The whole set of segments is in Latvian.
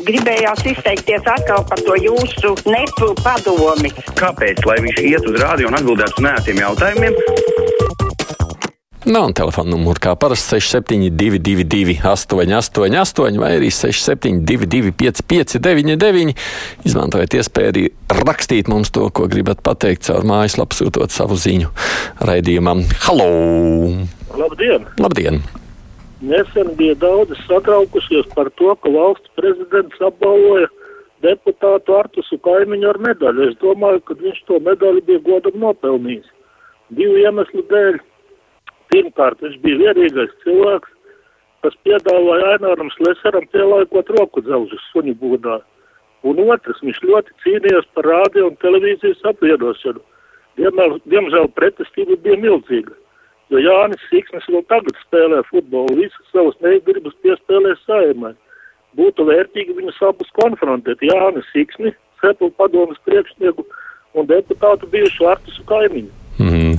Gribējās izteikties atkal par to jūsu nepu padomi. Kāpēc? Lai viņš iet uz rādio un atbildētu uz nētiem jautājumiem. Nav telefona numura kā parasti 6722, 888, vai arī 672, 559, izmantojiet iespēju arī rakstīt mums to, ko gribat pateikt caur mājaslapu, sūtot savu ziņu raidījumam. Halo! Labdien! Labdien! Nesen bija daudz satraukušies par to, ka valsts prezidents apbalvoja deputātu Artusu kaimiņu ar medaļu. Es domāju, ka viņš to medaļu bija godam nopelnījis. Divu iemeslu dēļ. Pirmkārt, viņš bija vienīgais cilvēks, kas piedāvāja Aināram Slesaram pielāgot roku dzelžu suņu būdā. Un otrs, viņš ļoti cīnījās par rādio un televīzijas apvienošanu. Diemžēl pretestība bija milzīga, jo Jānis Siksnis vēl tagad spēlē futbolu, visas savas negribas piespēlē saimai. Būtu vērtīgi viņus abus konfrontēt, Jānis Siksni, Sepulu padomas priekšnieku un deputātu bijušu Artusu kaimiņu. Mm.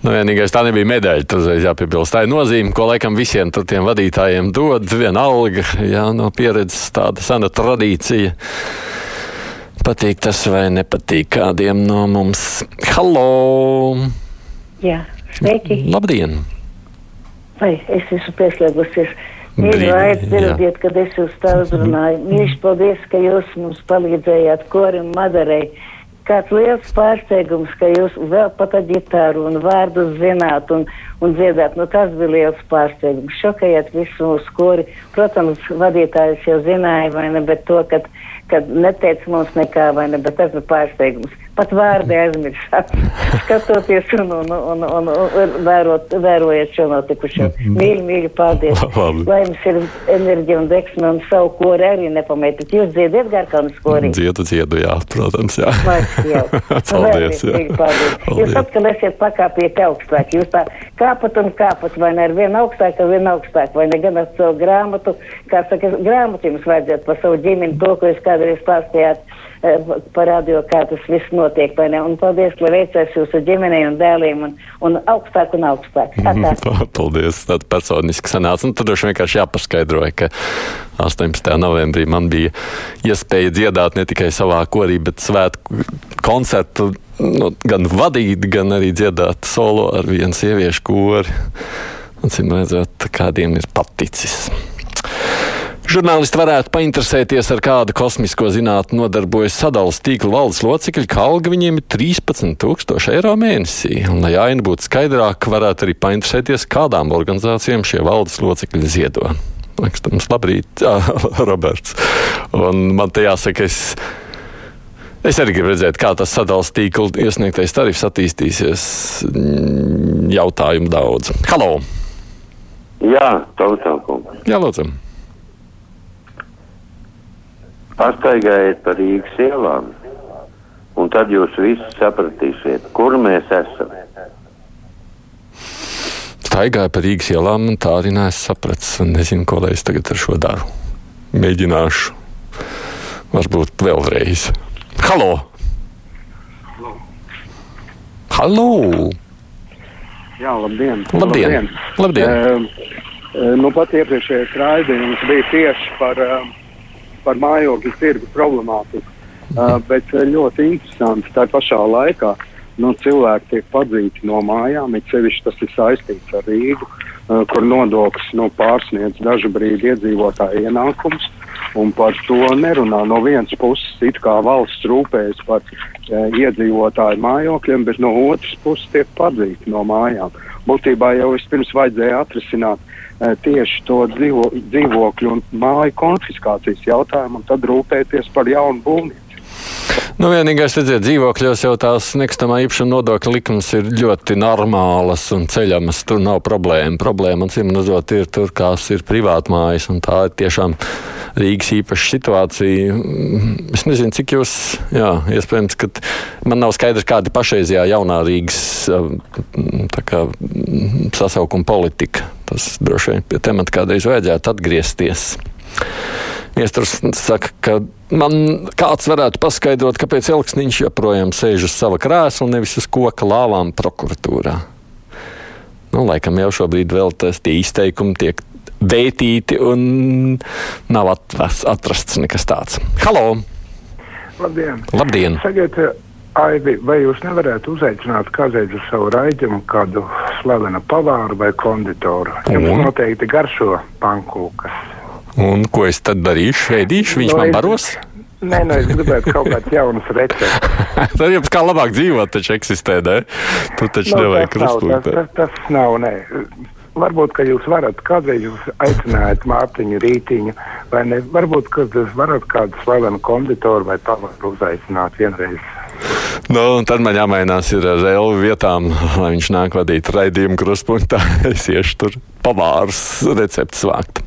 Nu, vienīgais tā nebija medaļa. Tas ir jāpiebilst. Tā ir nozīme, ko laikam visiem tiem vadītājiem dod. Viena alga, jā, no pieredzes tāda sena tradīcija. Patīk tas vai nepatīk kādiem no mums. Halo! Jā, sveiki! Labdien! Vai es esmu pieslēgusies? Mīļi, aizmirdiet, kad es jūs tā uzrunāju. Mīļš, paldies, ka jūs mums palīdzējāt korim Madarei kāds liels pārsteigums, ka jūs vēl pat ar ģitāru un vārdus zināt un, un dziedāt. Nu, tas bija liels pārsteigums. Šokējāt visu mūsu skori. Protams, vadītājs jau zināja, vai ne, bet to, kad, kad neteica mums nekā, vai ne, bet tas bija pārsteigums. Pat vārdi aizmirsāt, skatoties un, un, un, un, un vērot, vērojot šo notikušo. Mīļi, mīļi, paldies. Lai jums ir enerģija un deksme un savu kori arī nepametat. Jūs dziedat Garkalnas kori? Dziedu, dziedu, jā, protams, jā. Paldies, jā. Paldies. paldies. Jūs atkal esat pakāpiet augstāk. Jūs tā kāpat un kāpat, vai ne ar vienu augstāku, ar vienu augstāku, vai ne gan ar savu grāmatu. Kā saka, grāmatu jums vajadzētu par savu ģimeni, to, ko jūs kādreiz stāstījāt par radio, kā tas viss notiek? Un paldies, lai veicās jūsu ģimenei un dēliem un, un augstāk un augstāk. Tā, tā. paldies, tāda personiski sanāca. Un tad droši vienkārši jāpaskaidroja, ka 18. novembrī man bija iespēja dziedāt ne tikai savā korī, bet svētku koncertu nu, gan vadīt, gan arī dziedāt solo ar vienu sieviešu kori. Acīm redzot, kādiem ir paticis. Žurnālisti varētu painteresēties, ar kādu kosmisko zinātni nodarbojas sadalas tīkla valdes locekļi, ka alga viņiem ir 13,000 eiro mēnesī. Un, lai aina būtu skaidrāka, varētu arī painteresēties, kādām organizācijām šie valdes locekļi ziedo. Mums labrīt, Roberts. Un man te jāsaka, es. Es arī gribu redzēt, kā tas sadalījums tīkla iesniegtais tarifs attīstīsies. Jautājumu daudz. Halo! Jā, tautām. Jā, lūdzu. Pastaigājiet pa Rīgas ielām, un tad jūs visi sapratīsiet, kur mēs esam. Staigāju pa Rīgas ielām, un tā arī neesmu sapratis. Nezinu, ko lai es tagad ar šo daru. Mēģināšu. Varbūt vēlreiz. Halo! Halo! Jā, labdien! Labdien! labdien. Uh, uh, nu, pat iepriekšējais raidījums bija tieši par, uh, par mājokļu tirgu problemātiku. Uh, bet ļoti interesanti tā pašā laikā nu, cilvēki tiek padzīti no mājām, it sevišķi tas ir saistīts ar Rīgu, uh, kur nodoklis nu, pārsniedz dažu brīdi iedzīvotāju ienākumus. Un par to nerunā no vienas puses, it kā valsts rūpējas par e, iedzīvotāju mājokļiem, bet no otras puses tiek padzīti no mājām. Būtībā jau vispirms vajadzēja atrisināt e, tieši to dzīvo, dzīvokļu un māju konfiskācijas jautājumu, un tad rūpēties par jaunu būvniecību. Nu, vienīgais, redziet, dzīvokļos jau tās nekustamā īpašuma nodokļa likmes ir ļoti normālas un ceļamas. Tur nav problēma. Problēma, acīm redzot, ir tur, kas ir privātmājas, un tā ir tiešām Rīgas īpaša situācija. Es nezinu, cik jūs, jā, iespējams, ka man nav skaidrs, kāda ir pašreizējā jaunā Rīgas kā, sasaukuma politika. Tas droši vien pie temata kādreiz vajadzētu atgriezties. Viesturs saka, ka man kāds varētu paskaidrot, kāpēc Elksniņš joprojām sēž uz sava krēsla un nevis uz koka lāvām prokuratūrā. Nu, laikam jau šobrīd vēl tas tie izteikumi tiek veitīti un nav atras, atrasts nekas tāds. Halo! Labdien! Labdien. Sagiet, Aivi, vai jūs nevarētu uzaicināt kādreiz uz savu raidījumu kādu slavenu pavāru vai konditoru? Jums Un? noteikti garšo pankūkas. Un ko es tad darīšu? Ēdīšu, viņš Nu, man baros. Nē, nē, es gribētu kaut kādas jaunas receptes. Tad jums kā labāk dzīvot, taču eksistē, ne? Tu taču Nu, nevajag tas, nav, tas, tas, tas nav, nē. Varbūt, ka jūs varat kādreiz jūs aicināt Mārtiņu Rītiņu, vai ne? Varbūt, ka jūs varat kādu slavenu konditoru vai pavaru uzaicināt vienreiz. Nu, tad man jāmainās ar Elvu vietām, lai viņš nāk vadīt raidījumu krustpunktā. Es iešu tur pavārus receptes vākt.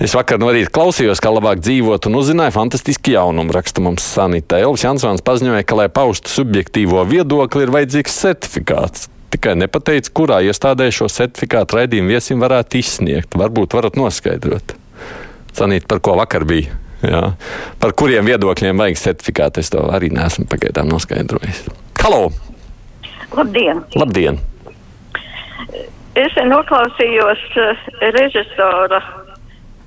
Es vakar no rīta klausījos, kā labāk dzīvot, un uzzināju fantastiski jaunumu. Raksta mums Sanita Elvis Jansons paziņoja, ka, lai paustu subjektīvo viedokli, ir vajadzīgs certifikāts. Tikai nepateica, kurā iestādē šo certifikātu raidījumu viesim varētu izsniegt. Varbūt varat noskaidrot. Sanīt, par ko vakar bija. Jā. Par kuriem viedokļiem vajag certifikātu, es to arī neesmu pagaidām noskaidrojis. Halo! Labdien! Labdien! Es noklausījos uh, režisora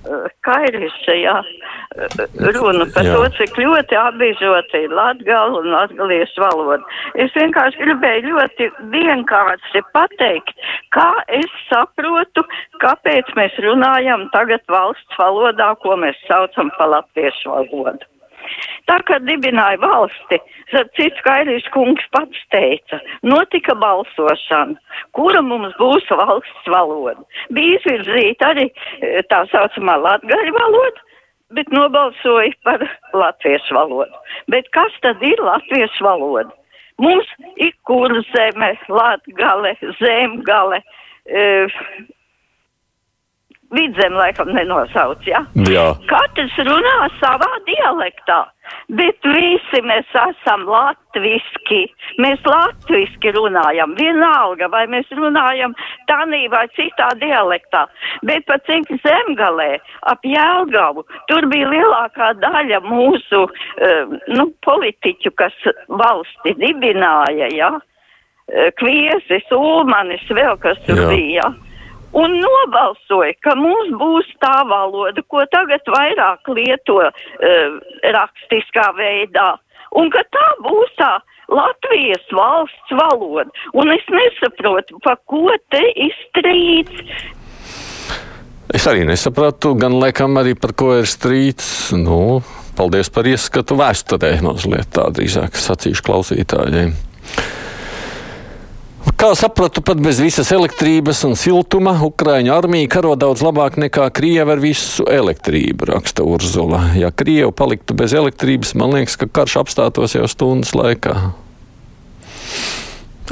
uh, Kairisa jā, uh, runu par Jā. to, cik ļoti apbīžota ir latgala un latgaliešu valoda. Es vienkārši gribēju ļoti vienkārši pateikt, kā es saprotu, kāpēc mēs runājam tagad valsts valodā, ko mēs saucam par latviešu valodu. Tā kā dibināja valsti, cits Kairīs kungs pats teica, notika balsošana, kura mums būs valsts valoda. Bija izvirzīta arī e, tā saucamā latgaļu valoda, bet nobalsoja par latviešu valodu. Bet kas tad ir latviešu valoda? Mums ir kurzeme, latgale, zemgale, e, vidzem laikam nenosauc? Ja? Jā. Katrs runā savā dialektā, bet visi mēs esam latviski. Mēs latviski runājam, vienalga, vai mēs runājam tādā vai citā dialektā. Bet pat cik zemgalē ap Jēlgavu, tur bija lielākā daļa mūsu uh, nu, politiķu, kas valsti dibināja. Ja? Kviesis, Ulmanis, vēl kas tur Jā. bija. Ja? Un nobalsoja, ka mums būs tā valoda, ko tagad vairāk lieto uh, rakstiskā veidā, un ka tā būs tā Latvijas valsts valoda. Un es nesaprotu, pa ko te izstrīds. Es arī nesapratu, gan laikam arī par ko ir strīds. Nu, paldies par ieskatu vēsturē, mazliet tā drīzāk sacīšu klausītājiem. Kā sapratu, pat bez visas elektrības un siltuma Ukraiņu armija karo daudz labāk nekā Krieva ar visu elektrību, raksta Urzula. Ja Krieva paliktu bez elektrības, man liekas, ka karš apstātos jau stundas laikā.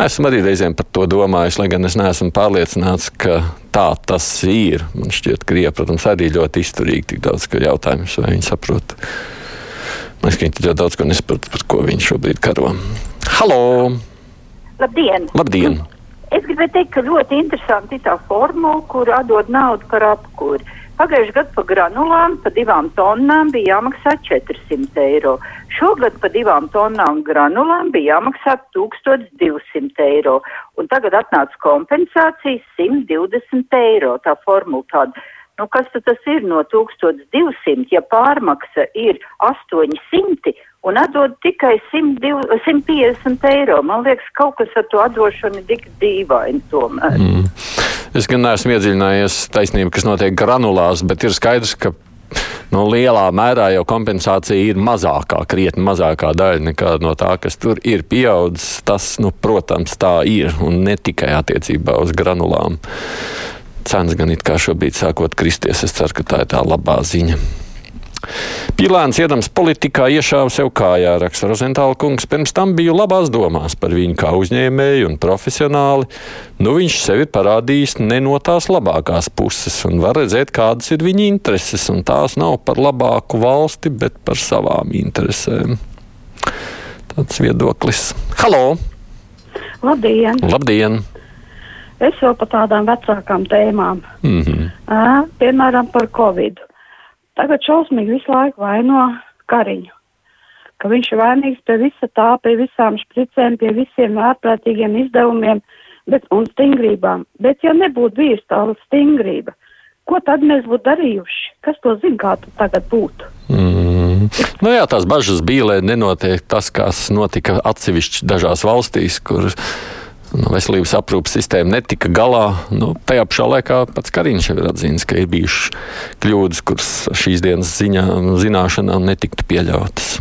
Esmu arī reizēm par to domājis, lai gan es neesmu pārliecināts, ka tā tas ir. Man šķiet, ka Krievija, protams, arī ļoti izturīgi tik daudz jautājumus, vai viņi saprot. Man liekas, ka viņi ļoti daudz ko nesaprot, par ko viņi šobrīd karo. Halo! Labdien! Labdien! Es gribēju teikt, ka ļoti interesanti ir tā formula, kur atdod naudu par apkuri. Pagājušajā gadā par granulām pa divām tonnām bija jāmaksā 400 eiro. Šogad par divām tonnām granulām bija jāmaksā 1200 eiro. Un tagad atnāca kompensācijas 120 eiro. Tā formula tāda. Nu, kas tas ir no 1200, ja pārmaksa ir 800 un atdod tikai 102, 150 eiro? Man liekas, kaut kas ar to atdošanu ir tik dīvaini tomēr. Mm. Es gan neesmu iedziļinājies taisnība, kas notiek granulās, bet ir skaidrs, ka nu, lielā mērā jau kompensācija ir mazākā, krietni mazākā daļa nekā no tā, kas tur ir pieaudzis. Tas, nu, protams, tā ir un ne tikai attiecībā uz granulām. Cenas gan it kā šobrīd sākot kristies, es ceru, ka tā ir tā labā ziņa. Pilāns iedams politikā iešāva sev kājā, raksta Rozentāla kungs. Pirms tam biju labās domās par viņu kā uzņēmēju un profesionāli. Nu, viņš sev ir parādījis ne no tās labākās puses, un var redzēt, kādas ir viņa intereses. Un tās nav par labāku valsti, bet par savām interesēm. Tāds viedoklis. Halo! Labdien! Labdien! Es jau par tādām vecākām tēmām, Mm -hmm. Ā, piemēram, par Covid. Tagad šausmīgi visu laiku vaino Kariņu, ka viņš ir vainīgs pie visa tā, pie visām špricēm, pie visiem ārprātīgiem izdevumiem bet, un stingrībām. Bet ja nebūtu bijusi tā stingrība, ko tad mēs būtu darījuši? Kas to zina, kā tagad būtu? Mm. Nu jā, tās bažas bija, lai nenotiek tas, kas notika atsevišķi dažās valstīs, kur nu, veselības aprūpas sistēma netika galā. Nu, tajā pašā laikā pats Kariņš jau ir atzīmis, ka ir bijušas kļūdas, kuras šīs dienas ziņā, zināšanām netiktu pieļautas.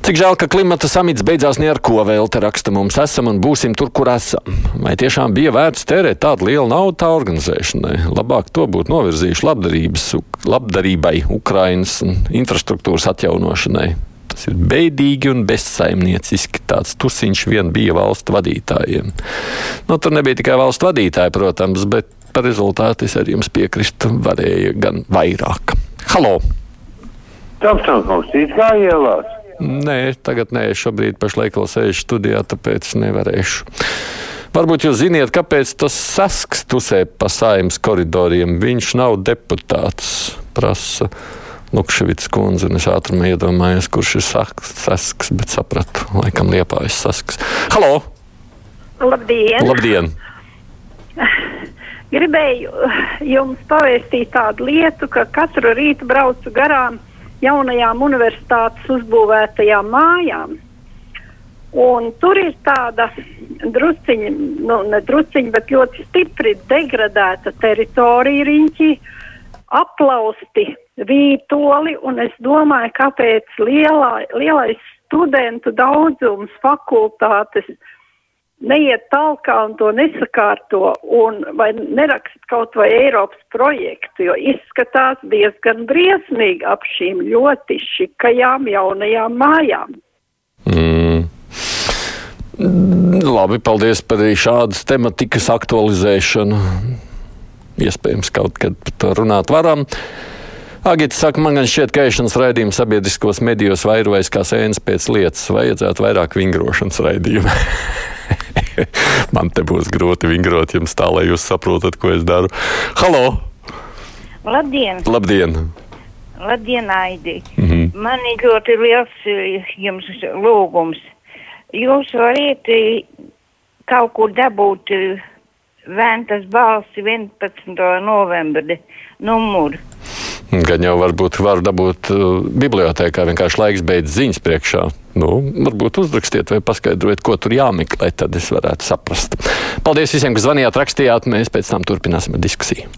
Cik žēl, ka klimata samits beidzās ne ar ko vēl te raksta mums esam un būsim tur, kur esam. Vai tiešām bija vērts tērēt tādu lielu naudu tā organizēšanai? Labāk to būtu novirzījuši labdarībai, Ukrainas infrastruktūras atjaunošanai. Tas ir beidīgi un bezsaimnieciski. Tāds tusiņš vien bija valstu vadītājiem. Nu, tur nebija tikai valstu vadītāji, protams, bet par rezultātu es ar jums piekrītu, varēja gan vairāk. Halo! Tāpēc mums ir kā ielās. Nē, tagad nē, šobrīd pašlaik vēl sēžu studijā, tāpēc nevarēšu. Varbūt jūs ziniet, kāpēc tas sasks tusē pa saimnes koridoriem. Viņš nav deputāts, prasa Lukševits kundze, un es ātrumā iedomājos, kurš ir sasks, bet sapratu, laikam liepājas sasks. Halo! Labdien! Labdien! Gribēju jums pavēstīt tādu lietu, ka katru rītu braucu garām jaunajām universitātes uzbūvētajām mājām. Un tur ir tāda drusciņa, nu, ne drusciņa, bet ļoti stipri degradēta teritorija riņķi, aplausti vītoli, un es domāju, kāpēc lielā, lielais studentu daudzums fakultātes neiet tālāk un to nesakārto, un vai nerakst kaut vai Eiropas projektu, jo izskatās diezgan briesmīgi ap šīm ļoti šikajām jaunajām mājām. Mm. Labi, paldies par šādas tematikas aktualizēšanu. Iespējams, kaut kad par to runāt varam. Agita saka, man gan šķiet, ka ēšanas raidījums sabiedriskos medijos vairojas kā sēnes pēc lietas. Vajadzētu vairāk vingrošanas raidījumu. Man te būs grūti vingrot jums tā, lai jūs saprotat, ko es daru. Halo! Labdien! Labdien! Labdien, Aidi! Mm -hmm. Man ir ļoti liels eh, jums lūgums. Jūs varat eh, kaut kur dabūt eh, Ventas balsi 11. novembra numuru. Gan jau varbūt var dabūt uh, bibliotekā, vienkārši laiks beidz ziņas priekšā. Nu, varbūt uzrakstiet vai paskaidrojiet, ko tur jāmeklē, tad es varētu saprast. Paldies visiem, kas zvanījāt, rakstījāt. Mēs pēc tam turpināsim diskusiju.